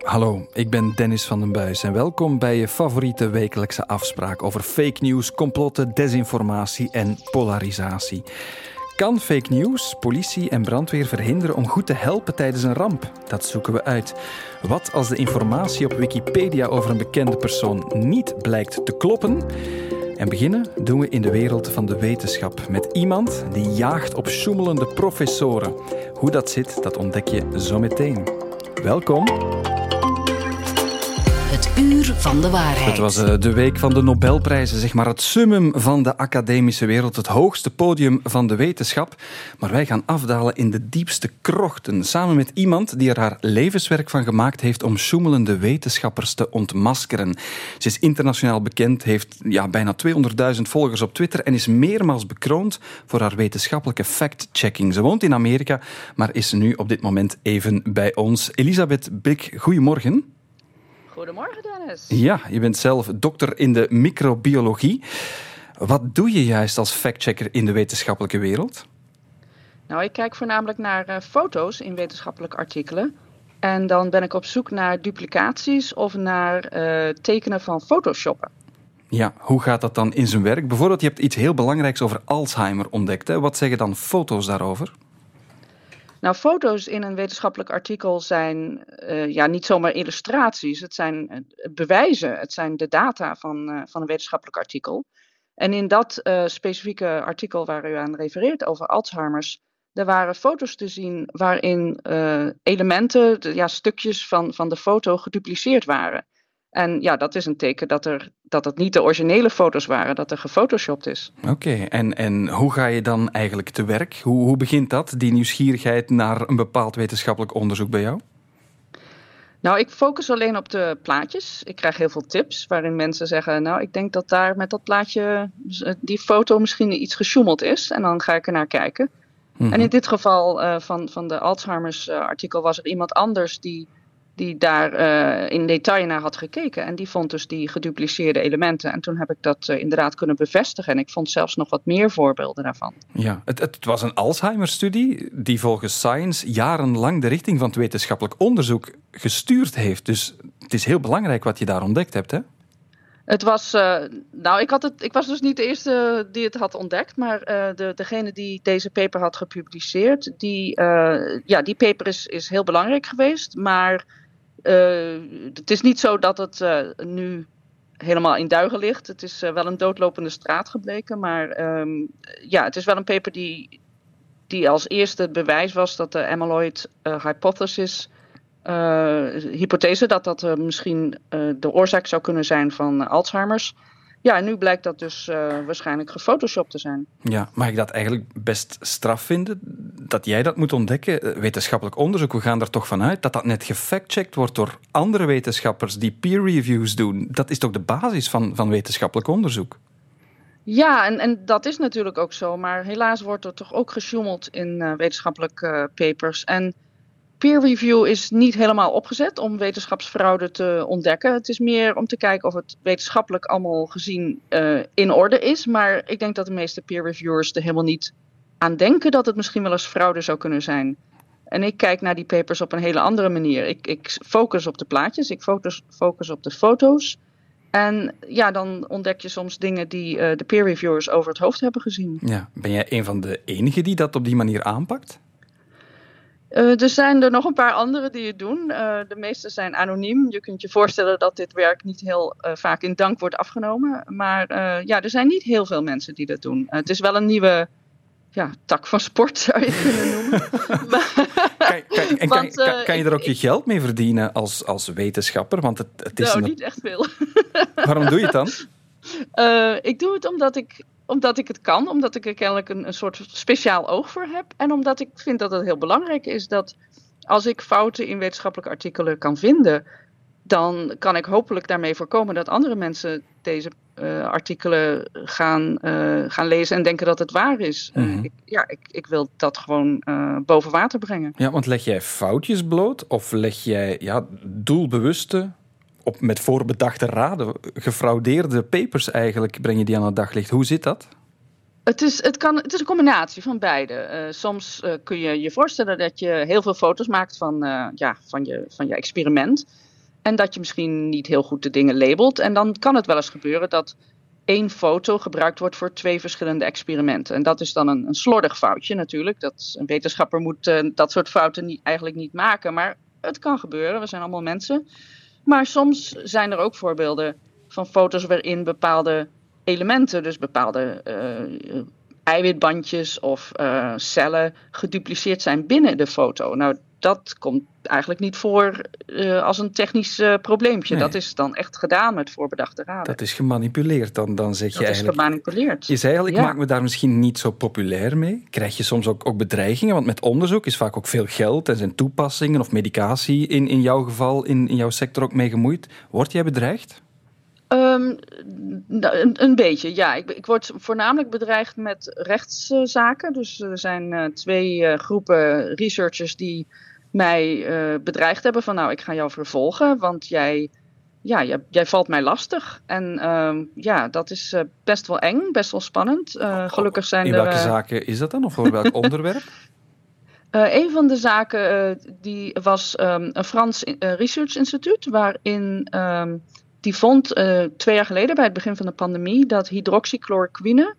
Hallo, ik ben Dennis van den Buis en welkom bij je favoriete wekelijkse afspraak over fake news, complotten, desinformatie en polarisatie. Kan fake news politie en brandweer verhinderen om goed te helpen tijdens een ramp? Dat zoeken we uit. Wat als de informatie op Wikipedia over een bekende persoon niet blijkt te kloppen? En beginnen doen we in de wereld van de wetenschap met iemand die jaagt op sjoemelende professoren. Hoe dat zit, dat ontdek je zo meteen. Welkom. Van de waarheid. Het was eh, de week van de Nobelprijzen, zeg maar het summum van de academische wereld, het hoogste podium van de wetenschap. Maar wij gaan afdalen in de diepste krochten, samen met iemand die er haar levenswerk van gemaakt heeft om sjoemelende wetenschappers te ontmaskeren. Ze is internationaal bekend, heeft ja, bijna 200.000 volgers op Twitter en is meermaals bekroond voor haar wetenschappelijke fact-checking. Ze woont in Amerika, maar is nu op dit moment even bij ons. Elisabeth Bik, goedemorgen. Goedemorgen, Dennis. Ja, je bent zelf dokter in de microbiologie. Wat doe je juist als factchecker in de wetenschappelijke wereld? Nou, ik kijk voornamelijk naar uh, foto's in wetenschappelijke artikelen. En dan ben ik op zoek naar duplicaties of naar uh, tekenen van photoshoppen. Ja, hoe gaat dat dan in zijn werk? Bijvoorbeeld, je hebt iets heel belangrijks over Alzheimer ontdekt. Hè? Wat zeggen dan foto's daarover? Nou, foto's in een wetenschappelijk artikel zijn uh, ja, niet zomaar illustraties. Het zijn bewijzen. Het zijn de data van, uh, van een wetenschappelijk artikel. En in dat specifieke artikel waar u aan refereert over Alzheimer's, er waren foto's te zien waarin elementen, ja, stukjes van, van de foto gedupliceerd waren. En ja, dat is een teken dat, er, dat het niet de originele foto's waren, dat er gefotoshopt is. Oké, okay, en, en hoe ga je dan eigenlijk te werk? Hoe, hoe begint dat, die nieuwsgierigheid naar een bepaald wetenschappelijk onderzoek bij jou? Nou, ik focus alleen op de plaatjes. Ik krijg heel veel tips waarin mensen zeggen: Nou, ik denk dat daar met dat plaatje, die foto misschien iets gesjoemeld is. En dan ga ik er naar kijken. En in dit geval uh, van, van de Alzheimer's uh, artikel was er iemand anders die die daar uh, in detail naar had gekeken. En die vond dus die gedupliceerde elementen. En toen heb ik dat uh, inderdaad kunnen bevestigen. En ik vond zelfs nog wat meer voorbeelden daarvan. Ja, het, het was een Alzheimer-studie die volgens Science jarenlang de richting van het wetenschappelijk onderzoek gestuurd heeft. Dus het is heel belangrijk wat je daar ontdekt hebt, hè? Het was, uh, nou, ik, had het, ik was dus niet de eerste die het had ontdekt, maar uh, de, degene die deze paper had gepubliceerd, die, uh, ja, die paper is, is heel belangrijk geweest, maar het is niet zo dat het nu helemaal in duigen ligt. Het is wel een doodlopende straat gebleken, maar um, ja, het is wel een paper die, die als eerste het bewijs was dat de amyloid hypothesis hypothese dat dat misschien de oorzaak zou kunnen zijn van Alzheimer's. Ja, en nu blijkt dat dus waarschijnlijk gefotoshopt te zijn. Ja, mag ik dat eigenlijk best straf vinden? Dat jij dat moet ontdekken? Wetenschappelijk onderzoek, we gaan er toch vanuit dat dat net gefactcheckt wordt door andere wetenschappers die peer reviews doen. Dat is toch de basis van, van wetenschappelijk onderzoek? Ja, en, en dat is natuurlijk ook zo. Maar helaas wordt er toch ook gesjoemeld in wetenschappelijke papers. En peer review is niet helemaal opgezet om wetenschapsfraude te ontdekken. Het is meer om te kijken of het wetenschappelijk allemaal gezien uh, in orde is. Maar ik denk dat de meeste peer reviewers er helemaal niet aan denken dat het misschien wel eens fraude zou kunnen zijn. En ik kijk naar die papers op een hele andere manier. Ik, ik focus op de plaatjes, ik focus, focus op de foto's. En ja, dan ontdek je soms dingen die uh, de peer reviewers over het hoofd hebben gezien. Ja, ben jij een van de enigen die dat op die manier aanpakt? Uh, er zijn er nog een paar anderen die het doen. Uh, de meeste zijn anoniem. Je kunt je voorstellen dat dit werk niet heel uh, vaak in dank wordt afgenomen. Maar ja, er zijn niet heel veel mensen die dat doen. het is wel een nieuwe ja, tak van sport, zou je kunnen noemen. kan, kan, en Want, kan, kan, je er ook je geld mee verdienen als, als wetenschapper? Want het, het is nou, een... niet echt veel. Waarom doe je het dan? ik doe het omdat ik omdat ik het kan, omdat ik er kennelijk een, een soort speciaal oog voor heb. En omdat ik vind dat het heel belangrijk is dat als ik fouten in wetenschappelijke artikelen kan vinden, dan kan ik hopelijk daarmee voorkomen dat andere mensen deze uh, artikelen gaan, uh, gaan lezen en denken dat het waar is. Mm -hmm. uh, ik, ja, ik, ik, wil dat gewoon boven water brengen. Ja, want leg jij foutjes bloot of leg jij ja, doelbewuste op, met voorbedachte raden, gefraudeerde papers eigenlijk, breng je die aan het daglicht. Hoe zit dat? Het is, het, kan, het is een combinatie van beide. Uh, soms uh, kun je je voorstellen dat je heel veel foto's maakt van, uh, ja, van, je, van je experiment. En dat je misschien niet heel goed de dingen labelt. En dan kan het wel eens gebeuren dat één foto gebruikt wordt voor twee verschillende experimenten. En dat is dan een, een slordig foutje natuurlijk. Dat, een wetenschapper moet dat soort fouten niet, eigenlijk niet maken. Maar het kan gebeuren, we zijn allemaal mensen. Maar soms zijn er ook voorbeelden van foto's waarin bepaalde elementen, dus bepaalde uh, eiwitbandjes of uh, cellen, gedupliceerd zijn binnen de foto. Nou, dat komt eigenlijk niet voor uh, als een technisch uh, probleempje. Nee. Dat is dan echt gedaan met voorbedachte raden. Dat is gemanipuleerd, dan, dan zeg dat je eigenlijk... Dat is gemanipuleerd. Je zei al, ik ja. maak me daar misschien niet zo populair mee. Krijg je soms ook, ook bedreigingen? Want met onderzoek is vaak ook veel geld en zijn toepassingen of medicatie in, in jouw geval, in, in jouw sector ook mee gemoeid. Word jij bedreigd? Um, een, een, beetje, ja. Ik, ik, word voornamelijk bedreigd met rechtszaken. Dus er zijn uh, twee uh, groepen researchers die mij uh, bedreigd hebben van nou, ik ga jou vervolgen, want jij, ja, jij, jij valt mij lastig. En uh, ja, dat is uh, best wel eng, best wel spannend. Uh, gelukkig zijn In er... welke zaken is dat dan, of voor welk onderwerp? een van de zaken die was um, een Frans Research Instituut, waarin um, die vond twee jaar geleden bij het begin van de pandemie dat hydroxychloroquine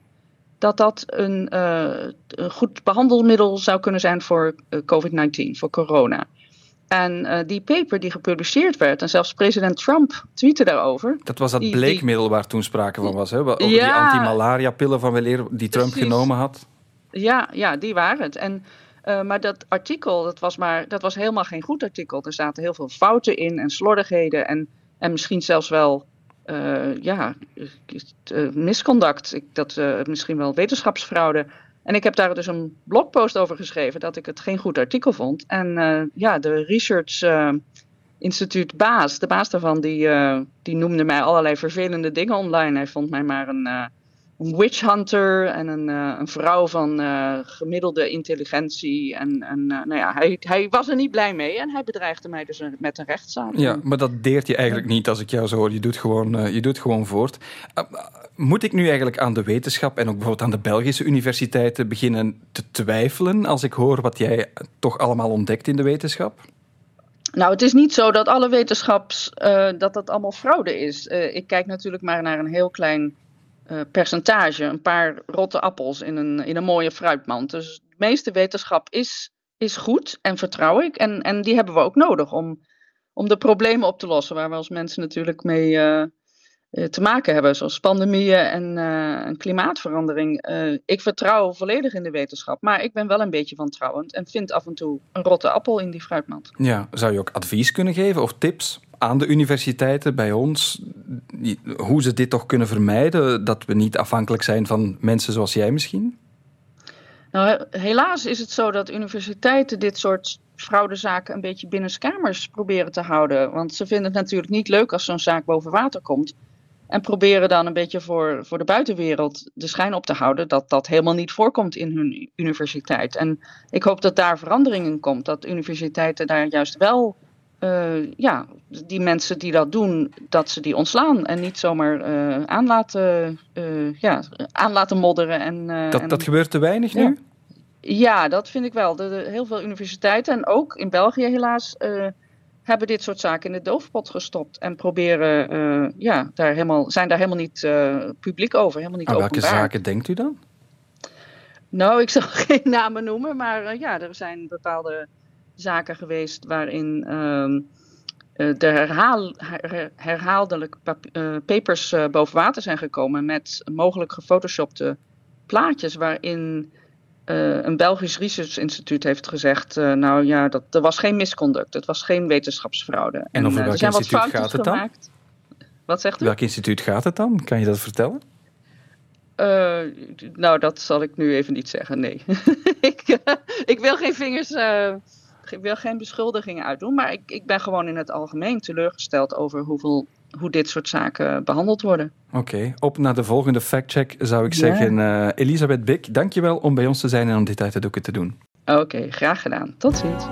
dat dat een, uh, een, goed behandelmiddel zou kunnen zijn voor uh, COVID-19, voor corona. En uh, die paper die gepubliceerd werd, en zelfs president Trump tweette daarover. Dat was dat bleekmiddel waar toen sprake van was, hè? Over ja, die anti-malaria-pillen van weleer die Trump precies. genomen had. Ja, ja, die waren het. En, maar dat artikel, dat was, maar, dat was helemaal geen goed artikel. Er zaten heel veel fouten in en slordigheden en, en misschien zelfs wel ja, uh, misconduct, ik, dat, uh, misschien wel wetenschapsfraude. En ik heb daar dus een blogpost over geschreven dat ik het geen goed artikel vond. En ja, de Research Instituut baas, de baas daarvan, die, die noemde mij allerlei vervelende dingen online. Hij vond mij maar een een witch hunter en een, uh, een vrouw van uh, gemiddelde intelligentie. En, en uh, nou ja, hij, hij was er niet blij mee en hij bedreigde mij dus met een rechtszaak. Ja, maar dat deert je eigenlijk niet als ik jou zo hoor. Je doet gewoon, je doet gewoon voort. moet ik nu eigenlijk aan de wetenschap en ook bijvoorbeeld aan de Belgische universiteiten beginnen te twijfelen als ik hoor wat jij toch allemaal ontdekt in de wetenschap? Nou, het is niet zo dat alle wetenschaps, dat dat allemaal fraude is. ik kijk natuurlijk maar naar een heel klein uh, percentage, een paar rotte appels in een, in een mooie fruitmand. Dus de meeste wetenschap is, is goed en vertrouw ik. En, en die hebben we ook nodig om, om de problemen op te lossen waar we als mensen natuurlijk mee uh, te maken hebben, zoals pandemieën en, en klimaatverandering. ik vertrouw volledig in de wetenschap, maar ik ben wel een beetje wantrouwend en vind af en toe een rotte appel in die fruitmand. Ja, zou je ook advies kunnen geven of tips? Aan de universiteiten, bij ons, hoe ze dit toch kunnen vermijden? Dat we niet afhankelijk zijn van mensen zoals jij misschien? Nou, helaas is het zo dat universiteiten dit soort fraudezaken een beetje binnenskamers proberen te houden. Want ze vinden het natuurlijk niet leuk als zo'n zaak boven water komt. En proberen dan een beetje voor, voor de buitenwereld de schijn op te houden dat dat helemaal niet voorkomt in hun universiteit. En ik hoop dat daar verandering in komt. Dat universiteiten daar juist wel uh, ja, die mensen die dat doen, dat ze die ontslaan en niet zomaar uh, aan, laten, uh, ja, aan laten modderen. En, dat, en, dat gebeurt te weinig nu? Ja, dat vind ik wel. De, de, heel veel universiteiten en ook in België helaas hebben dit soort zaken in de doofpot gestopt en proberen, ja, daar helemaal, zijn daar helemaal niet publiek over, helemaal niet Aan openbaar. welke zaken denkt u dan? Nou, ik zal geen namen noemen, maar ja, er zijn bepaalde zaken geweest waarin um, de herhaal, her, herhaaldelijk uh, papers uh, boven water zijn gekomen met mogelijk gefotoshopte plaatjes waarin uh, een Belgisch Research Instituut heeft gezegd, nou ja, dat, er was geen misconduct, het was geen wetenschapsfraude. En over welk instituut gaat het dan? Gemaakt. Wat zegt u? Welk instituut gaat het dan? Kan je dat vertellen? Uh, nou, dat zal ik nu even niet zeggen, nee. ik, uh, ik, wil geen vingers uh, wil geen beschuldigingen uitdoen, maar ik, ik ben gewoon in het algemeen teleurgesteld over hoeveel, hoe dit soort zaken behandeld worden. Oké, okay, op naar de volgende factcheck zou ik ja. zeggen. Uh, Elisabeth Bik, dankjewel om bij ons te zijn en om dit uit de doeken te doen. Oké, okay, graag gedaan. Tot ziens.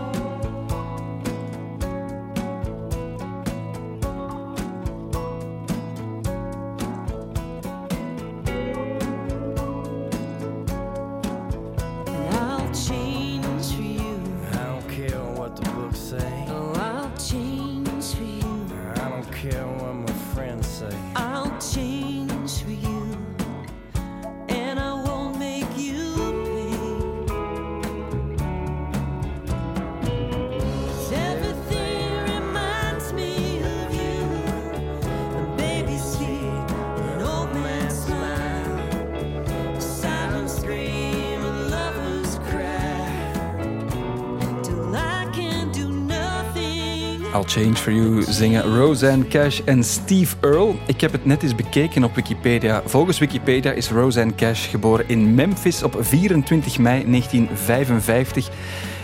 Zingen Roseanne Cash en Steve Earle. Ik heb het net eens bekeken op Wikipedia. Volgens Wikipedia is Roseanne Cash geboren in Memphis op 24 mei 1955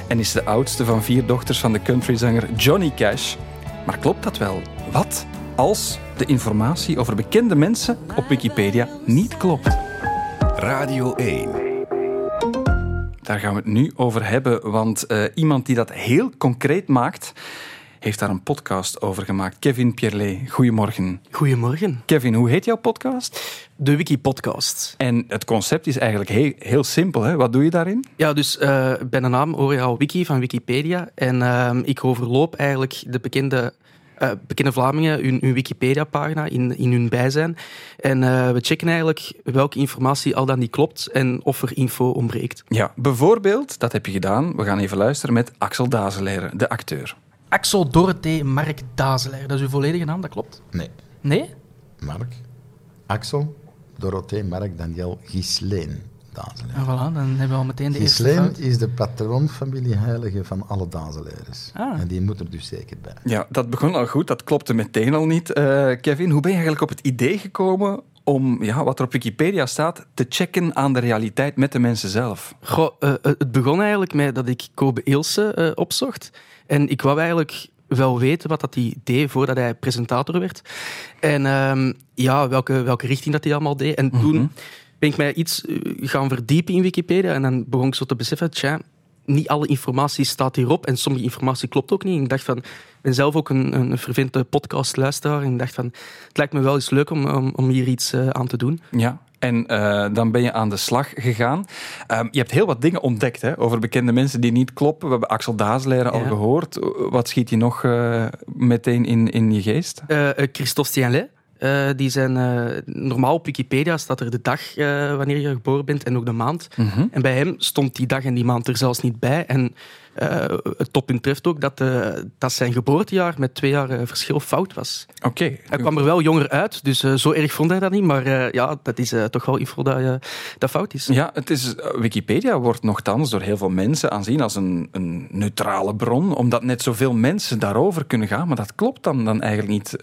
en is de oudste van vier dochters van de countryzanger Johnny Cash. Maar klopt dat wel? Wat als de informatie over bekende mensen op Wikipedia niet klopt? Radio 1. Daar gaan we het nu over hebben, want uh, iemand die dat heel concreet maakt, heeft daar een podcast over gemaakt. Kevin Pierlet, goedemorgen. Goedemorgen. Kevin, hoe heet jouw podcast? De Wiki Podcast. En het concept is eigenlijk heel, heel simpel. Hè? Wat doe je daarin? Ja, dus uh, bij de naam hoor je al Wiki van Wikipedia. En uh, ik overloop eigenlijk de bekende uh, bekende Vlamingen hun, hun Wikipedia-pagina in, in hun bijzijn. En uh, we checken eigenlijk welke informatie al dan niet klopt en of er info ontbreekt. Ja, bijvoorbeeld, dat heb je gedaan. We gaan even luisteren met Axel Dazeleren, de acteur. Axel Dorothee Mark Dazeleren, dat is uw volledige naam, dat klopt? Nee. Nee? Mark, Axel, Dorothee Mark Daniel Gisleen. En voilà, dan hebben we al meteen de Gisleen eerste fout. is de patroonfamilieheilige van alle Dazeleiders. Ah. En die moet er dus zeker bij. Ja, dat begon al goed. Dat klopte meteen al niet. Uh, Kevin, hoe ben je eigenlijk op het idee gekomen om ja, wat er op Wikipedia staat te checken aan de realiteit met de mensen zelf? Goh, uh, het begon eigenlijk met dat ik Kobe Ilse uh, opzocht. En ik wou eigenlijk wel weten wat dat hij deed voordat hij presentator werd. En um, ja, welke, welke richting dat hij allemaal deed. En mm -hmm. toen ben ik mij iets gaan verdiepen in Wikipedia en dan begon ik zo te beseffen, tja, niet alle informatie staat hierop en sommige informatie klopt ook niet. Ik dacht van, ik ben zelf ook een, een vervente podcastluisteraar en ik dacht van, het lijkt me wel eens leuk om, om, om hier iets uh, aan te doen. Ja, en uh, dan ben je aan de slag gegaan. Um, je hebt heel wat dingen ontdekt hè, over bekende mensen die niet kloppen. We hebben Axel Daasleren ja. al gehoord. Wat schiet je nog uh, meteen in, in je geest? Christophe Stienlet. Uh, die zijn uh, normaal op Wikipedia staat er de dag uh, wanneer je geboren bent en ook de maand. Mhm. Mm -hmm. En bij hem stond die dag en die maand er zelfs niet bij. En het toppunt treft ook dat, dat zijn geboortejaar met twee jaar verschil fout was. Oké. Okay. Hij kwam er wel jonger uit, dus zo erg vond hij dat niet. Maar ja, dat is toch wel info dat, dat fout is. Ja, het is, Wikipedia wordt nogthans door heel veel mensen aanzien als een, een neutrale bron, omdat net zoveel mensen daarover kunnen gaan. Maar dat klopt dan, dan eigenlijk niet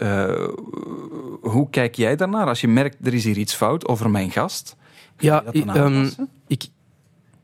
hoe kijk jij daarnaar als je merkt er is hier iets fout over mijn gast? Ja, um, ik,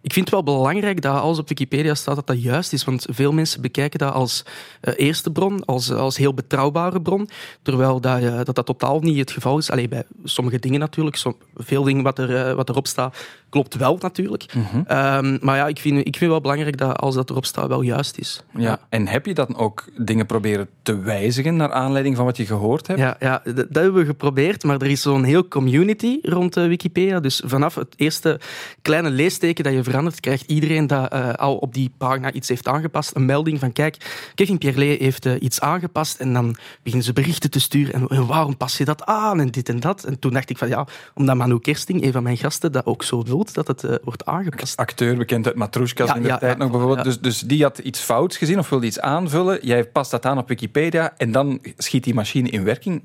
ik vind het wel belangrijk dat alles op Wikipedia staat dat dat juist is, want veel mensen bekijken dat als uh, eerste bron, als, als heel betrouwbare bron, terwijl dat, uh, dat, dat totaal niet het geval is. Allee, bij sommige dingen natuurlijk, som, veel dingen wat, er, uh, wat erop staat, klopt wel natuurlijk. Mm -hmm. um, maar ja, ik vind, ik vind wel belangrijk dat als dat erop staat wel juist is. Ja. ja. En heb je dan ook dingen proberen te wijzigen naar aanleiding van wat je gehoord hebt? Ja, ja dat, dat hebben we geprobeerd, maar er is zo'n heel community rond Wikipedia. Dus vanaf het eerste kleine leesteken dat je verandert, krijgt iedereen dat uh, al op die pagina iets heeft aangepast een melding van kijk, Kevin Pierlet heeft uh, iets aangepast en dan beginnen ze berichten te sturen en, en, waarom pas je dat aan en dit en dat. En toen dacht ik van ja, omdat Manu Kersting, een van mijn gasten, dat ook zo wil dat het uh, wordt aangepast. Acteur, bekend uit Matroeskas ja, in de ja, tijd ja, nog bijvoorbeeld. Dus, dus die had iets fouts gezien of wilde iets aanvullen. Jij past dat aan op Wikipedia en dan schiet die machine in werking.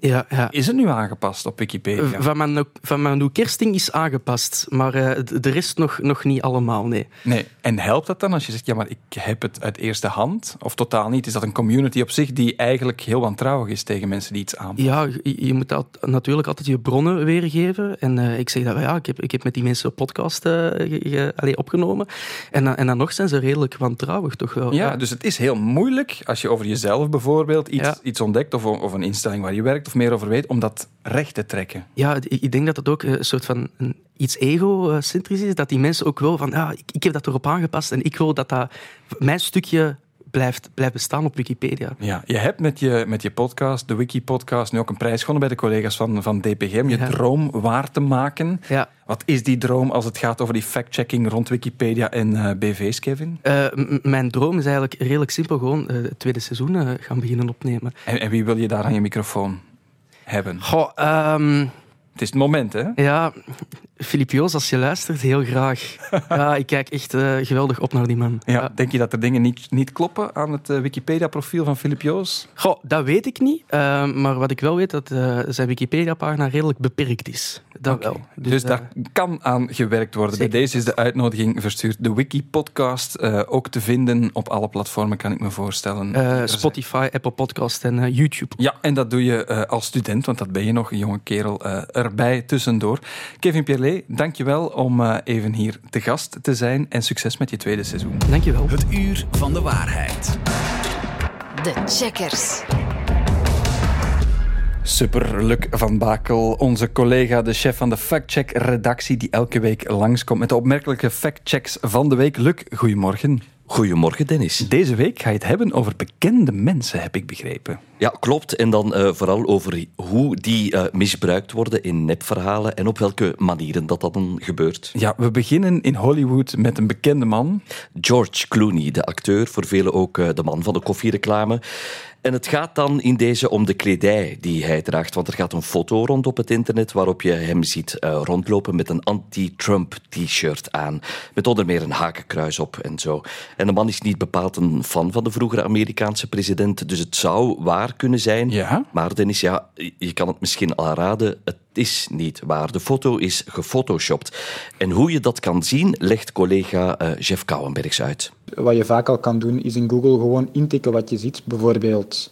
Is het nu aangepast op Wikipedia? Van Manu, van Manu Kersting is aangepast, maar de rest nog, nog niet allemaal, nee. Nee, en helpt dat dan als je zegt, ja, maar ik heb het uit eerste hand? Of totaal niet? Is dat een community op zich die eigenlijk heel wantrouwig is tegen mensen die iets aanpassen? Ja, je, je moet dat natuurlijk altijd je bronnen weergeven. En uh, ik zeg dat, ja, ik heb, ik heb met die mensen een podcast uh, ge, ge, allee, opgenomen. En dan, en dan nog zijn ze redelijk wantrouwig, toch wel. Ja, ja, dus het is heel moeilijk als je over jezelf bijvoorbeeld iets, ja. iets ontdekt of, of een instelling waar je werkt of meer over weet, om dat recht te trekken. Ja, ik, ik denk dat het ook een soort van een, iets egocentrisch is, dat die mensen ook wel van, ja, ik, ik heb dat erop aangepast en ik wil dat dat mijn stukje blijft, blijft bestaan op Wikipedia. Ja, je hebt met je, met je podcast, de Wiki-podcast, nu ook een prijs gewonnen bij de collega's van, van DPG om je Ja. droom waar te maken. Ja. Wat is die droom als het gaat over die fact-checking rond Wikipedia en eh, BV's, Kevin? Uh, m- mijn droom is eigenlijk redelijk simpel, gewoon uh, het tweede seizoen uh, gaan beginnen opnemen. En, en wie wil je daar aan je microfoon hebben? Goh, um, Het is het moment, hè? Ja, Filip Joos, als je luistert, heel graag. Ja, ik kijk echt uh, geweldig op naar die man. Ja, Denk je dat er dingen niet, niet kloppen aan het uh, Wikipedia-profiel van Filip Joos? Goh, dat weet ik niet. Uh, maar wat ik wel weet, dat zijn Wikipedia-pagina redelijk beperkt is. Dat okay. wel. Dus, dus daar kan aan gewerkt worden. Bij deze is de uitnodiging verstuurd. De Wiki-podcast ook te vinden op alle platformen, kan ik me voorstellen. Spotify, Apple Podcast en YouTube. Ja, en dat doe je als student, want dat ben je nog, een jonge kerel, erbij tussendoor. Kevin Pierlet, dankjewel om uh, even hier te gast te zijn en succes met je tweede seizoen. Dankjewel. Het uur van de waarheid. De checkers. Super, Luc van Bakel, onze collega, de chef van de factcheck-redactie, die elke week langskomt met de opmerkelijke factchecks van de week. Luc, goedemorgen. Goedemorgen, Dennis. Deze week ga je het hebben over bekende mensen, heb ik begrepen. Ja, klopt. En dan uh, vooral over hoe die uh, misbruikt worden in nepverhalen en op welke manieren dat, dat dan gebeurt. Ja, we beginnen in Hollywood met een bekende man. George Clooney, de acteur, voor velen ook uh, de man van de koffiereclame. En het gaat dan in deze om de kledij die hij draagt. Want er gaat een foto rond op het internet waarop je hem ziet uh, rondlopen met een anti-Trump t-shirt aan. Met onder meer een hakenkruis op en zo. En de man is niet bepaald een fan van de vroegere Amerikaanse president. Dus het zou waar kunnen zijn. Ja? Maar Dennis, ja, je kan het misschien al raden. Het is niet waar. De foto is gefotoshopt. En hoe je dat kan zien, legt collega uh, Jeff Kouwenbergs uit. Wat je vaak al kan doen, is in Google gewoon intikken wat je ziet. Bijvoorbeeld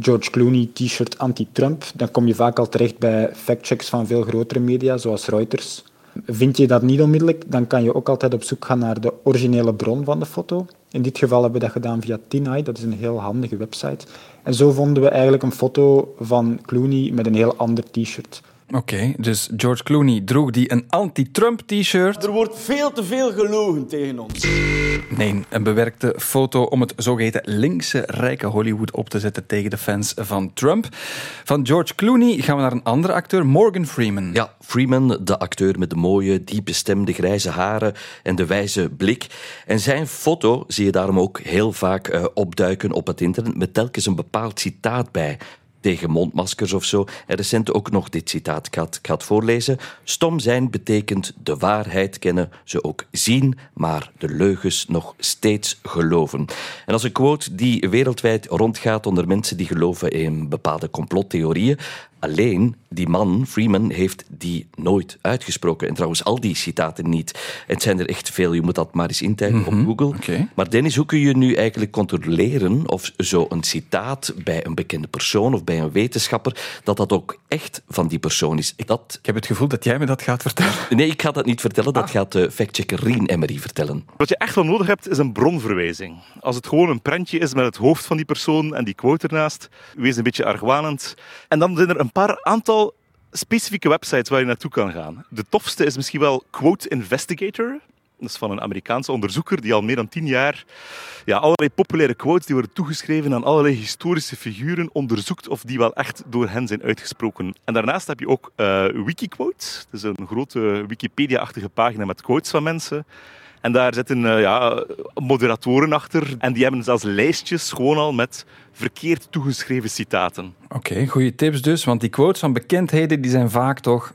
George Clooney t-shirt anti-Trump. Dan kom je vaak al terecht bij factchecks van veel grotere media, zoals Reuters. Vind je dat niet onmiddellijk, dan kan je ook altijd op zoek gaan naar de originele bron van de foto. In dit geval hebben we dat gedaan via TinEye, dat is een heel handige website. En zo vonden we eigenlijk een foto van Clooney met een heel ander t-shirt. Oké, okay, dus George Clooney droeg die een anti-Trump t-shirt. Er wordt veel te veel gelogen tegen ons. Nee, een bewerkte foto om het zogeheten linkse rijke Hollywood op te zetten tegen de fans van Trump. Van George Clooney gaan we naar een andere acteur, Morgan Freeman. Ja, Freeman, de acteur met de mooie, diepe stem, de grijze haren en de wijze blik. En zijn foto zie je daarom ook heel vaak uh, opduiken op het internet met telkens een bepaald citaat bij tegen mondmaskers of zo. En recent ook nog dit citaat. Ik ga het voorlezen. Stom zijn betekent de waarheid kennen, ze ook zien, maar de leugens nog steeds geloven. En als een quote die wereldwijd rondgaat onder mensen die geloven in bepaalde complottheorieën. Alleen die man, Freeman, heeft die nooit uitgesproken. En trouwens, al die citaten niet. Het zijn er echt veel. Je moet dat maar eens intypen mm -hmm. op Google. Okay. Maar Dennis, hoe kun je nu eigenlijk controleren of zo'n citaat bij een bekende persoon of bij een wetenschapper, dat dat ook echt van die persoon is? Dat... Ik heb het gevoel dat jij me dat gaat vertellen. Nee, ik ga dat niet vertellen. Dat ah. gaat de factchecker Rien Emery vertellen. Wat je echt wel nodig hebt, is een bronverwijzing. Als het gewoon een prentje is met het hoofd van die persoon en die quote ernaast, wees een beetje argwanend. En dan zijn er een paar aantal specifieke websites waar je naartoe kan gaan. De tofste is misschien wel Quote Investigator. Dat is van een Amerikaanse onderzoeker die al meer dan tien jaar ja, allerlei populaire quotes die worden toegeschreven aan allerlei historische figuren onderzoekt of die wel echt door hen zijn uitgesproken. En daarnaast heb je ook uh, Wikiquotes. Dat is een grote Wikipedia-achtige pagina met quotes van mensen. En daar zitten uh, ja, moderatoren achter. En die hebben zelfs lijstjes gewoon al met verkeerd toegeschreven citaten. Oké, goede tips dus. Want die quotes van bekendheden die zijn vaak toch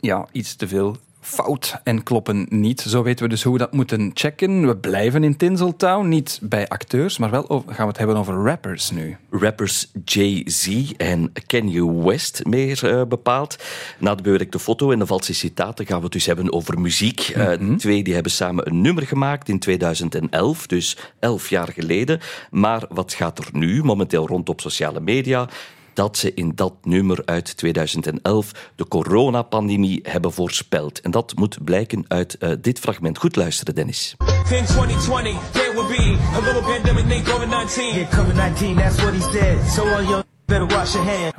ja, iets te veel fout en kloppen niet. Zo weten we dus hoe we dat moeten checken. We blijven in Tinseltown, niet bij acteurs, maar wel over, gaan we het hebben over rappers nu. Rappers Jay-Z en Kanye West meer uh, bepaald. Na de bewerkte foto en de valse citaten gaan we het dus hebben over muziek. Mm -hmm. uh, twee die hebben samen een nummer gemaakt in 2011, dus elf jaar geleden. Maar wat gaat er nu momenteel rond op sociale media? Dat ze in dat nummer uit 2011 de coronapandemie hebben voorspeld. En dat moet blijken uit uh, dit fragment. Goed luisteren, Dennis. In 2020, there will be a little pandemic named COVID-19. COVID-19, that's what he said. So all your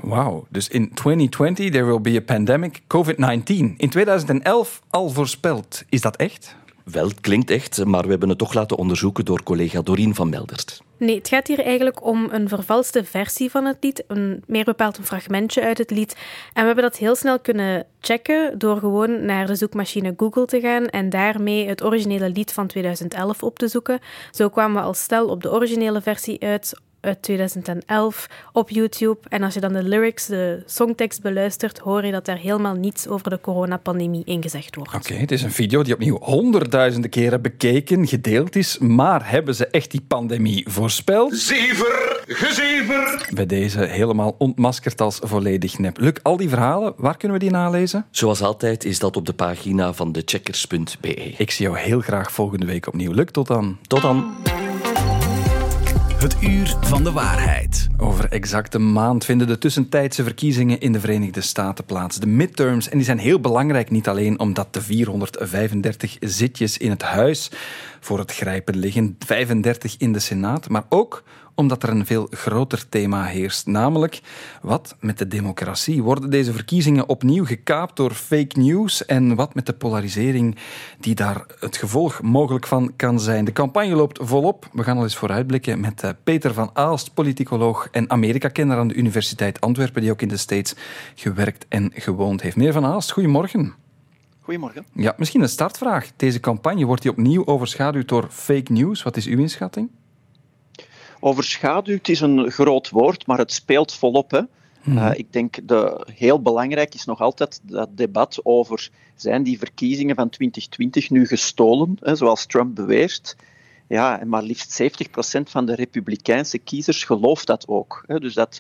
Wauw, dus in 2020 there will be a pandemic COVID-19. In 2011 al voorspeld. Is dat echt? Wel, het klinkt echt, maar we hebben het toch laten onderzoeken door collega Dorien van Meldert. Nee, het gaat hier eigenlijk om een vervalste versie van het lied, een, meer bepaald een fragmentje uit het lied. En we hebben dat heel snel kunnen checken door gewoon naar de zoekmachine Google te gaan en daarmee het originele lied van 2011 op te zoeken. Zo kwamen we al snel op de originele versie uit uit 2011 op YouTube. En als je dan de lyrics, de songtekst beluistert, hoor je dat er helemaal niets over de coronapandemie ingezegd wordt. Oké, het is een video die opnieuw honderdduizenden keren bekeken, gedeeld is. Maar hebben ze echt die pandemie voorspeld? Zever, gezever. Bij deze helemaal ontmaskerd als volledig nep. Luc, al die verhalen, waar kunnen we die nalezen? Zoals altijd is dat op de pagina van decheckers.be. Ik zie jou heel graag volgende week opnieuw. Luc, tot dan. Tot dan. Het uur van de waarheid. Over exact een maand vinden de tussentijdse verkiezingen in de Verenigde Staten plaats. De midterms. En die zijn heel belangrijk, niet alleen omdat de 435 zitjes in het huis voor het grijpen liggen, 35 in de Senaat, maar ook omdat er een veel groter thema heerst, namelijk wat met de democratie? Worden deze verkiezingen opnieuw gekaapt door fake news en wat met de polarisering die daar het gevolg mogelijk van kan zijn? De campagne loopt volop. We gaan al eens vooruitblikken met eh, Peter van Aalst, politicoloog en Amerika-kenner aan de Universiteit Antwerpen, die ook in de States gewerkt en gewoond heeft. Meneer van Aalst, goedemorgen. Goedemorgen. Ja, misschien een startvraag. Deze campagne wordt die opnieuw overschaduwd door fake news. Wat is uw inschatting? Overschaduwd is een groot woord, maar het speelt volop. Hè. Mhm. Uh, ik denk de, heel belangrijk is nog altijd dat debat over zijn die verkiezingen van 2020 nu gestolen, hè, zoals Trump beweert. Ja, en maar liefst 70% van de republikeinse kiezers gelooft dat ook. Hè. Dus dat,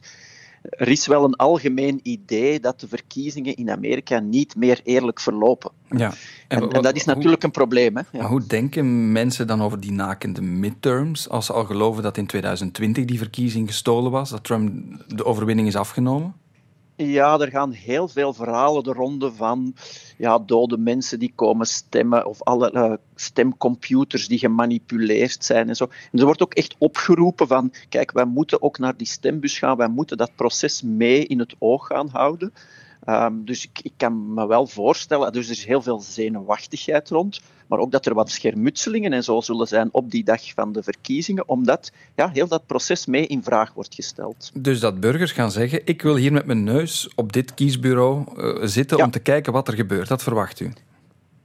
er is wel een algemeen idee dat de verkiezingen in Amerika niet meer eerlijk verlopen. Ja. En, en, en dat is natuurlijk een probleem. Hè? Ja. Maar hoe denken mensen dan over die nakende midterms als ze al geloven dat in 2020 die verkiezing gestolen was, dat Trump de overwinning is afgenomen? Ja, er gaan heel veel verhalen de ronde van ja, dode mensen die komen stemmen of alle uh, stemcomputers die gemanipuleerd zijn en zo. En er wordt ook echt opgeroepen van, kijk, wij moeten ook naar die stembus gaan, wij moeten dat proces mee in het oog gaan houden. Um, dus ik, ik, kan me wel voorstellen, dus er is heel veel zenuwachtigheid rond, maar ook dat er wat schermutselingen en zo zullen zijn op die dag van de verkiezingen, omdat ja, heel dat proces mee in vraag wordt gesteld. Dus dat burgers gaan zeggen, ik wil hier met mijn neus op dit kiesbureau uh, zitten ja. om te kijken wat er gebeurt. Dat verwacht u?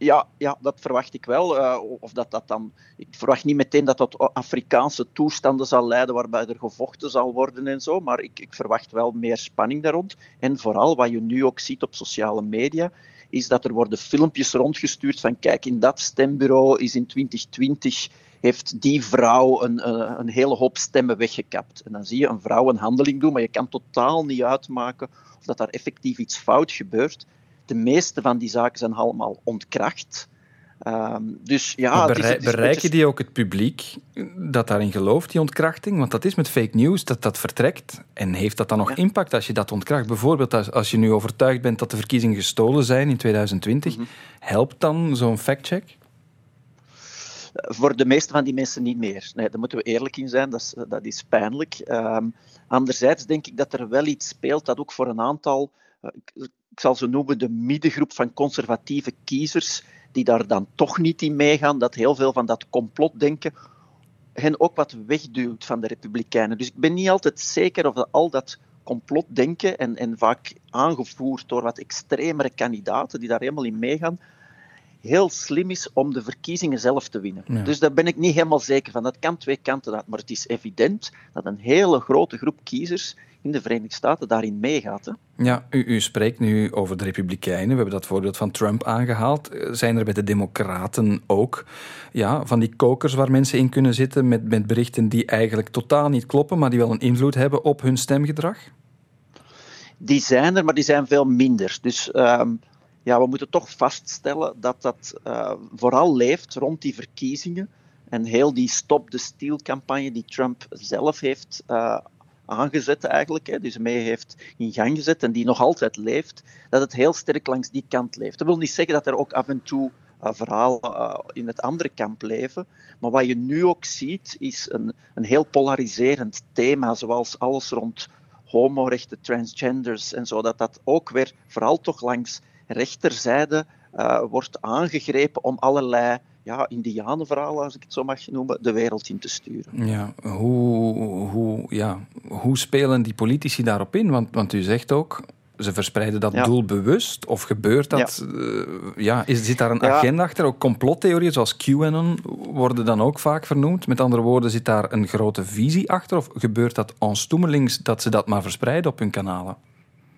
Ja, ja, dat verwacht ik wel. Uh, of dat dat dan, ik verwacht niet meteen dat dat Afrikaanse toestanden zal leiden waarbij er gevochten zal worden en zo, maar ik, ik verwacht wel meer spanning daar rond. En vooral wat je nu ook ziet op sociale media, is dat er worden filmpjes rondgestuurd van kijk, in dat stembureau is in 2020 heeft die vrouw een, een, een hele hoop stemmen weggekapt. En dan zie je een vrouw een handeling doen, maar je kan totaal niet uitmaken of dat daar effectief iets fout gebeurt. De meeste van die zaken zijn allemaal ontkracht. Um, dus ja, bereik, het is, het is bereiken die ook het publiek dat daarin gelooft, die ontkrachting? Want dat is met fake news, dat dat vertrekt. En heeft dat dan nog ja. impact als je dat ontkracht? Bijvoorbeeld als, als je nu overtuigd bent dat de verkiezingen gestolen zijn in 2020, mm-hmm. helpt dan zo'n factcheck? Voor de meeste van die mensen niet meer. Nee, daar moeten we eerlijk in zijn, dat is, dat is pijnlijk. Um, anderzijds denk ik dat er wel iets speelt dat ook voor een aantal, uh, ik, ik zal ze noemen, de middengroep van conservatieve kiezers, die daar dan toch niet in meegaan, dat heel veel van dat complotdenken hen ook wat wegduwt van de Republikeinen. Dus ik ben niet altijd zeker of al dat complotdenken, en, en vaak aangevoerd door wat extremere kandidaten die daar helemaal in meegaan, heel slim is om de verkiezingen zelf te winnen. Ja. Dus daar ben ik niet helemaal zeker van. Dat kan twee kanten uit. Maar het is evident dat een hele grote groep kiezers in de Verenigde Staten daarin meegaat. Hè? Ja, u, u, spreekt nu over de Republikeinen. We hebben dat voorbeeld van Trump aangehaald. Zijn er bij de Democraten ook ja, van die kokers waar mensen in kunnen zitten met, met berichten die eigenlijk totaal niet kloppen, maar die wel een invloed hebben op hun stemgedrag? Die zijn er, maar die zijn veel minder. Dus um, ja, we moeten toch vaststellen dat dat uh, vooral leeft rond die verkiezingen. En heel die Stop the Steal-campagne die Trump zelf heeft uh, aangezet eigenlijk, hè, dus mee heeft in gang gezet en die nog altijd leeft, dat het heel sterk langs die kant leeft. Dat wil niet zeggen dat er ook af en toe uh, verhalen in het andere kamp leven, maar wat je nu ook ziet is een, een heel polariserend thema, zoals alles rond homorechten, transgenders en zo, dat dat ook weer vooral toch langs rechterzijde uh, wordt aangegrepen om allerlei ja, indianenverhalen, als ik het zo mag noemen, de wereld in te sturen. Ja, hoe, hoe, ja, hoe spelen die politici daarop in? Want, want u zegt ook, ze verspreiden dat doelbewust? Of gebeurt dat? Ja. Uh, ja is, zit daar een agenda achter? Ook complottheorieën zoals QAnon worden dan ook vaak vernoemd. Met andere woorden, zit daar een grote visie achter? Of gebeurt dat onstoemelings dat ze dat maar verspreiden op hun kanalen?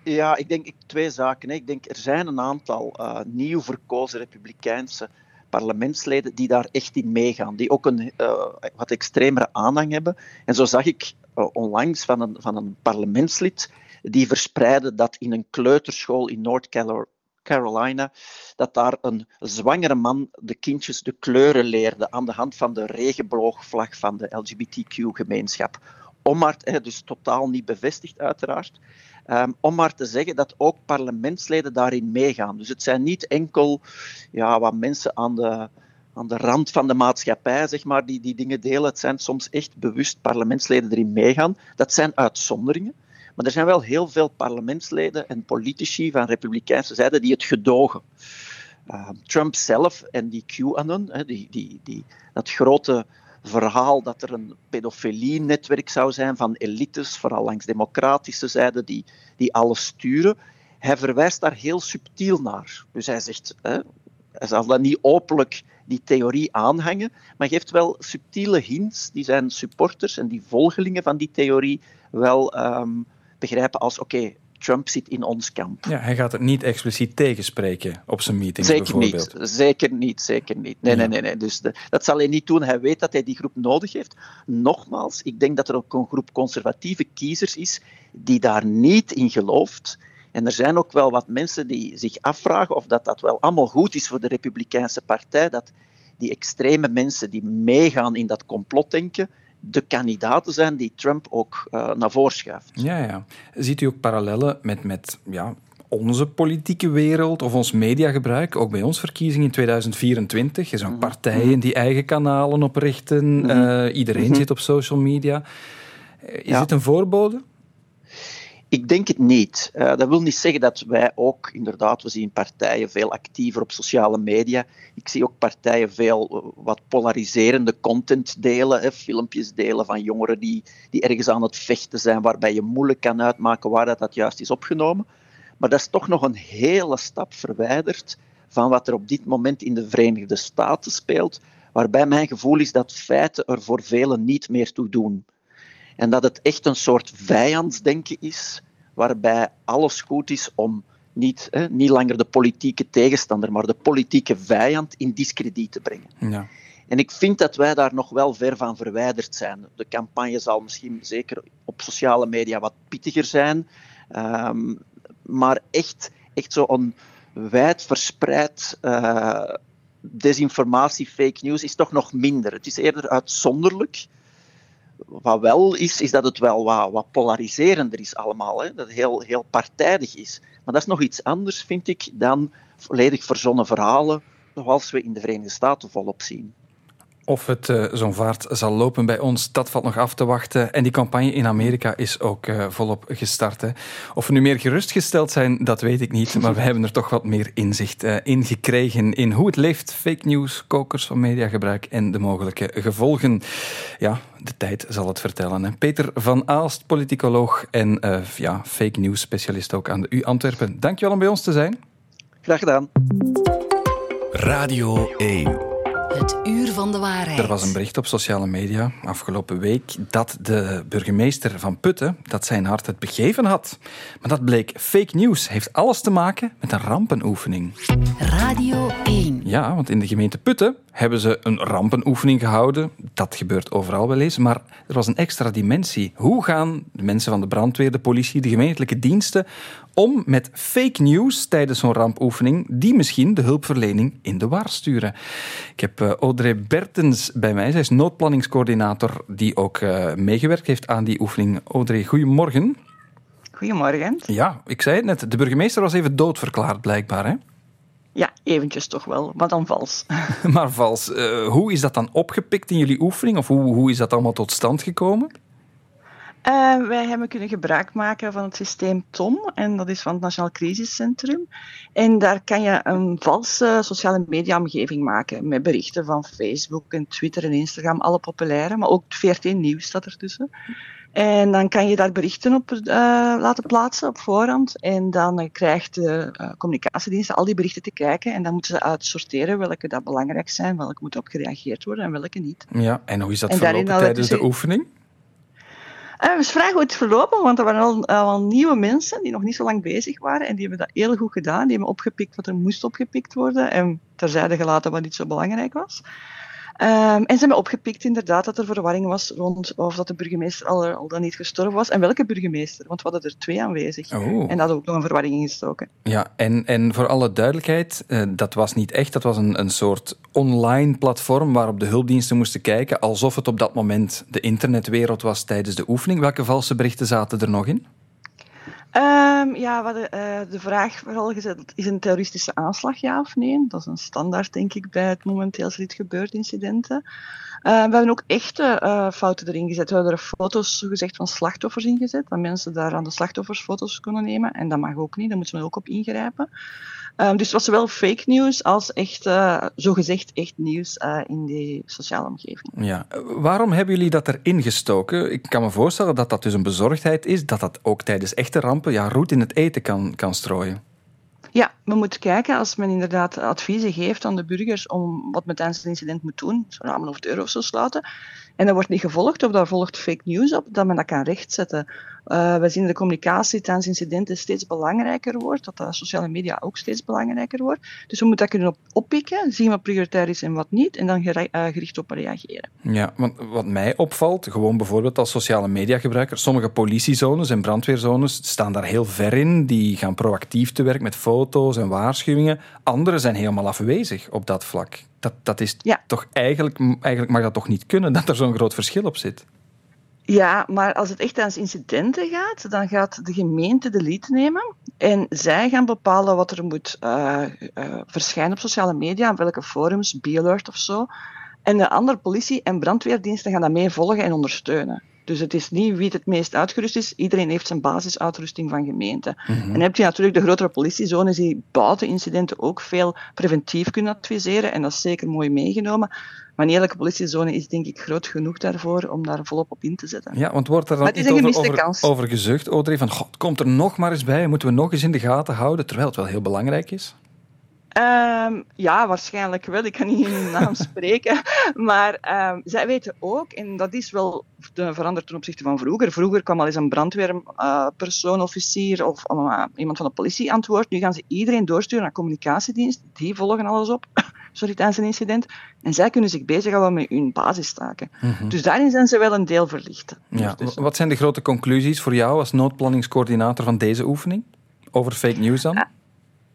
Ja, ik denk twee zaken. Ik denk er zijn een aantal uh, nieuw verkozen republikeinse parlementsleden die daar echt in meegaan, die ook een uh, wat extremere aanhang hebben. En zo zag ik uh, onlangs van een, van een parlementslid die verspreidde dat in een kleuterschool in North Carolina, dat daar een zwangere man de kindjes de kleuren leerde aan de hand van de regenboogvlag van de LGBTQ-gemeenschap. Om dus totaal niet bevestigd uiteraard, Um, om maar te zeggen dat ook parlementsleden daarin meegaan. Dus het zijn niet enkel ja, wat mensen aan de, aan de rand van de maatschappij zeg maar, die die dingen delen. Het zijn soms echt bewust parlementsleden erin meegaan. Dat zijn uitzonderingen. Maar er zijn wel heel veel parlementsleden en politici van republikeinse zijde die het gedogen. Uh, Trump zelf en die QAnon, die, die, die, dat grote verhaal dat er een pedofilie-netwerk zou zijn van elites, vooral langs democratische zijde, die, die alles sturen. Hij verwijst daar heel subtiel naar. Dus hij zegt, hè, hij zal dat niet openlijk die theorie aanhangen, maar geeft wel subtiele hints die zijn supporters en die volgelingen van die theorie wel um, begrijpen als oké, Trump zit in ons kamp. Ja, hij gaat het niet expliciet tegenspreken op zijn meetings zeker. Niet, zeker niet, zeker niet. Nee, nee, nee, nee. Dus de, dat zal hij niet doen. Hij weet dat hij die groep nodig heeft. Nogmaals, ik denk dat er ook een groep conservatieve kiezers is die daar niet in gelooft. En er zijn ook wel wat mensen die zich afvragen of dat, dat wel allemaal goed is voor de Republikeinse Partij. Dat die extreme mensen die meegaan in dat complotdenken, de kandidaten zijn die Trump ook uh, naar voren schuift. Ja, ja. Ziet u ook parallellen met, met ja, onze politieke wereld of ons mediagebruik, ook bij ons verkiezingen in 2024. Er zijn mhm. partijen mhm. die eigen kanalen oprichten. Uh, iedereen zit op social media. Is ja. dit een voorbode? Ik denk het niet. Uh, dat wil niet zeggen dat wij ook, inderdaad, we zien partijen veel actiever op sociale media. Ik zie ook partijen veel uh, wat polariserende content delen, hè, filmpjes delen van jongeren die, die ergens aan het vechten zijn, waarbij je moeilijk kan uitmaken waar dat, dat juist is opgenomen. Maar dat is toch nog een hele stap verwijderd van wat er op dit moment in de Verenigde Staten speelt, waarbij mijn gevoel is dat feiten er voor velen niet meer toe doen. En dat het echt een soort vijandsdenken is, waarbij alles goed is om niet, hè, niet langer de politieke tegenstander, maar de politieke vijand in discrediet te brengen. Ja. En ik vind dat wij daar nog wel ver van verwijderd zijn. De campagne zal misschien zeker op sociale media wat pittiger zijn, um, maar echt, echt zo'n wijd verspreid uh, desinformatie, fake news is toch nog minder. Het is eerder uitzonderlijk wat wel is, is dat het wel wat, polariserender is allemaal. Hè? Dat het heel, heel partijdig is. Maar dat is nog iets anders, vind ik, dan volledig verzonnen verhalen, zoals we in de Verenigde Staten volop zien. Of het uh, zo'n vaart zal lopen bij ons, dat valt nog af te wachten. En die campagne in Amerika is ook uh, volop gestart. Hè. Of we nu meer gerustgesteld zijn, dat weet ik niet. Maar we hebben er toch wat meer inzicht uh, in gekregen in hoe het leeft. Fake news, kokers van mediagebruik en de mogelijke gevolgen. Ja, de tijd zal het vertellen. Hè. Peter van Aalst, politicoloog en ja, fake news specialist ook aan de U Antwerpen. Dankjewel om bij ons te zijn. Graag gedaan. Radio 1 het uur van de waarheid. Er was een bericht op sociale media afgelopen week dat de burgemeester van Putten dat zijn hart het begeven had. Maar dat bleek fake news. Heeft alles te maken met een rampenoefening. Radio 1. Ja, want in de gemeente Putten hebben ze een rampenoefening gehouden. Dat gebeurt overal wel eens. Maar er was een extra dimensie. Hoe gaan de mensen van de brandweer, de politie, de gemeentelijke diensten om met fake news tijdens zo'n rampoefening, die misschien de hulpverlening in de war sturen. Ik heb uh, Audrey Bertens bij mij. Zij is noodplanningscoördinator die ook uh, meegewerkt heeft aan die oefening. Audrey, goedemorgen. Goedemorgen. Ja, ik zei het net. De burgemeester was even doodverklaard, blijkbaar. Hè? Ja, eventjes toch wel, maar dan vals. maar vals. Uh, hoe is dat dan opgepikt in jullie oefening? Of hoe, hoe is dat allemaal tot stand gekomen? Uh, wij hebben kunnen gebruik maken van het systeem TOM, en dat is van het Nationaal Crisiscentrum. En daar kan je een valse sociale media-omgeving maken met berichten van Facebook en Twitter en Instagram, alle populaire, maar ook VRT Nieuws staat ertussen. En dan kan je daar berichten op uh, laten plaatsen op voorhand. En dan uh, krijgt de uh, communicatiediensten al die berichten te kijken. En dan moeten ze uitsorteren welke dat belangrijk zijn, welke moet op gereageerd worden en welke niet. Ja, en hoe is dat en verlopen tijdens de oefening? We vragen hoe het verlopen, want er waren al, al, nieuwe mensen die nog niet zo lang bezig waren. En die hebben dat heel goed gedaan. Die hebben opgepikt wat er moest opgepikt worden. En terzijde gelaten wat niet zo belangrijk was. Um, en ze hebben opgepikt inderdaad dat er verwarring was rond of dat de burgemeester al, al dan niet gestorven was. En welke burgemeester? Want we hadden er twee aanwezig. Oh. En dat had ook nog een verwarring ingestoken. Ja, en, en voor alle duidelijkheid, uh, dat was niet echt. Dat was een, een soort online platform waarop de hulpdiensten moesten kijken alsof het op dat moment de internetwereld was tijdens de oefening. Welke valse berichten zaten er nog in? Um, ja, we hadden uh, de vraag vooral gezet, is een terroristische aanslag ja of nee? Dat is een standaard, denk ik, bij het momenteel zoiets gebeurt incidenten. Uh, we hebben ook echte uh, fouten erin gezet. We hebben er foto's gezegd van slachtoffers ingezet, dat mensen daar aan de slachtoffers foto's kunnen nemen. En dat mag ook niet, daar moeten we ook op ingrijpen. Um, dus het was zowel fake news als echt, uh, zogezegd echt nieuws uh, in die sociale omgeving. Ja. Waarom hebben jullie dat erin gestoken? Ik kan me voorstellen dat dat dus een bezorgdheid is, dat dat ook tijdens echte rampen ja, roet in het eten kan, kan strooien. Ja, we moeten kijken als men inderdaad adviezen geeft aan de burgers om wat men tijdens een incident moet doen, zo'n ramen of deur of zo sluiten, en dat wordt niet gevolgd of daar volgt fake news op, dat men dat kan rechtzetten. Uh, we zien dat de communicatie tijdens incidenten steeds belangrijker wordt, dat de sociale media ook steeds belangrijker wordt. Dus we moeten dat kunnen op oppikken, zien wat prioritair is en wat niet, en dan gericht op reageren. Ja, want wat mij opvalt, gewoon bijvoorbeeld als sociale media gebruiker, sommige politiezones en brandweerzones staan daar heel ver in, die gaan proactief te werk met foto's en waarschuwingen. Andere zijn helemaal afwezig op dat vlak. Dat, dat is ja. toch eigenlijk, eigenlijk mag dat toch niet kunnen, dat er zo'n groot verschil op zit? Ja, maar als het echt tijdens incidenten gaat, dan gaat de gemeente de lead nemen en zij gaan bepalen wat er moet uh, uh, verschijnen op sociale media, op welke forums, B-alert of zo. En de andere politie- en brandweerdiensten gaan dat mee volgen en ondersteunen. Dus het is niet wie het meest uitgerust is. Iedereen heeft zijn basisuitrusting van gemeente. Mm -hmm. En dan heb je natuurlijk de grotere politiezones die buiten incidenten ook veel preventief kunnen adviseren. En dat is zeker mooi meegenomen. Maar niet elke politiezone is denk ik groot genoeg daarvoor om daar volop op in te zetten. Ja, want wordt er dan over, over, over gezucht, Audrey, van god, komt er nog maar eens bij, moeten we nog eens in de gaten houden, terwijl het wel heel belangrijk is? Um, ja, waarschijnlijk wel. Ik kan niet in hun naam spreken. Maar um, zij weten ook, en dat is wel veranderd ten opzichte van vroeger. Vroeger kwam al eens een brandweerpersoon, uh, officier of uh, iemand van de politie aan het woord. Nu gaan ze iedereen doorsturen naar communicatiedienst. Die volgen alles op. Sorry, tijdens een incident. En zij kunnen zich bezighouden met hun basistaken. Mm -hmm. Dus daarin zijn ze wel een deel verlicht. Ja. Wat zijn de grote conclusies voor jou als noodplanningscoördinator van deze oefening? Over fake news dan? Uh,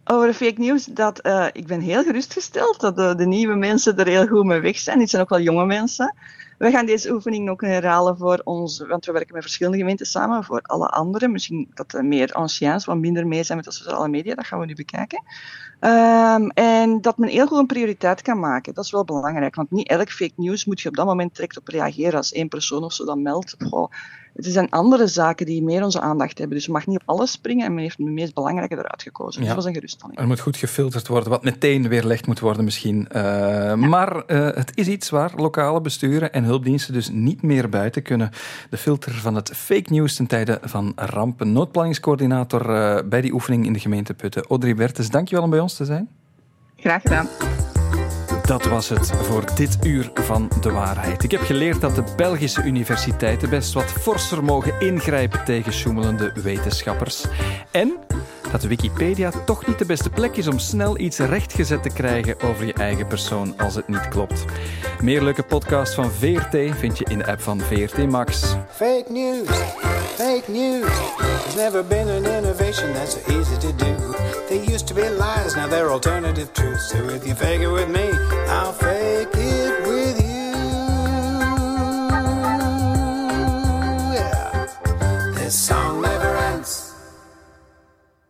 over fake news, dat uh, ik ben heel gerustgesteld dat de, de, nieuwe mensen er heel goed mee weg zijn. Dit zijn ook wel jonge mensen. We gaan deze oefening ook herhalen voor ons, want we werken met verschillende gemeenten samen, voor alle anderen. Misschien dat er meer anciens, wat minder mee zijn met de sociale media, dat gaan we nu bekijken. Um, en dat men heel goed een prioriteit kan maken, dat is wel belangrijk. Want niet elk fake news moet je op dat moment direct op reageren als één persoon of zo dat meldt. Goh, het zijn andere zaken die meer onze aandacht hebben. Dus je mag niet op alles springen en men heeft het meest belangrijke eruit gekozen. Ja. dat was een geruststelling. Er moet goed gefilterd worden, wat meteen weerlegd moet worden misschien. Uh, ja. Maar uh, het is iets waar lokale besturen en hulpdiensten dus niet meer buiten kunnen. De filter van het fake news ten tijde van rampen. Noodplanningscoördinator uh, bij die oefening in de gemeente Putten. Audrey Bertes, dankjewel om bij ons te zijn. Graag gedaan. Dat was het voor dit uur van de waarheid. Ik heb geleerd dat de Belgische universiteiten best wat forser mogen ingrijpen tegen sjoemelende wetenschappers. En dat Wikipedia toch niet de beste plek is om snel iets rechtgezet te krijgen over je eigen persoon als het niet klopt. Meer leuke podcasts van VRT vind je in de app van VRT Max. Fake news, fake news. There's never been an innovation that's so easy to do. They used to be lies, now they're alternative truths. So if you fake it with me, I'll fake it.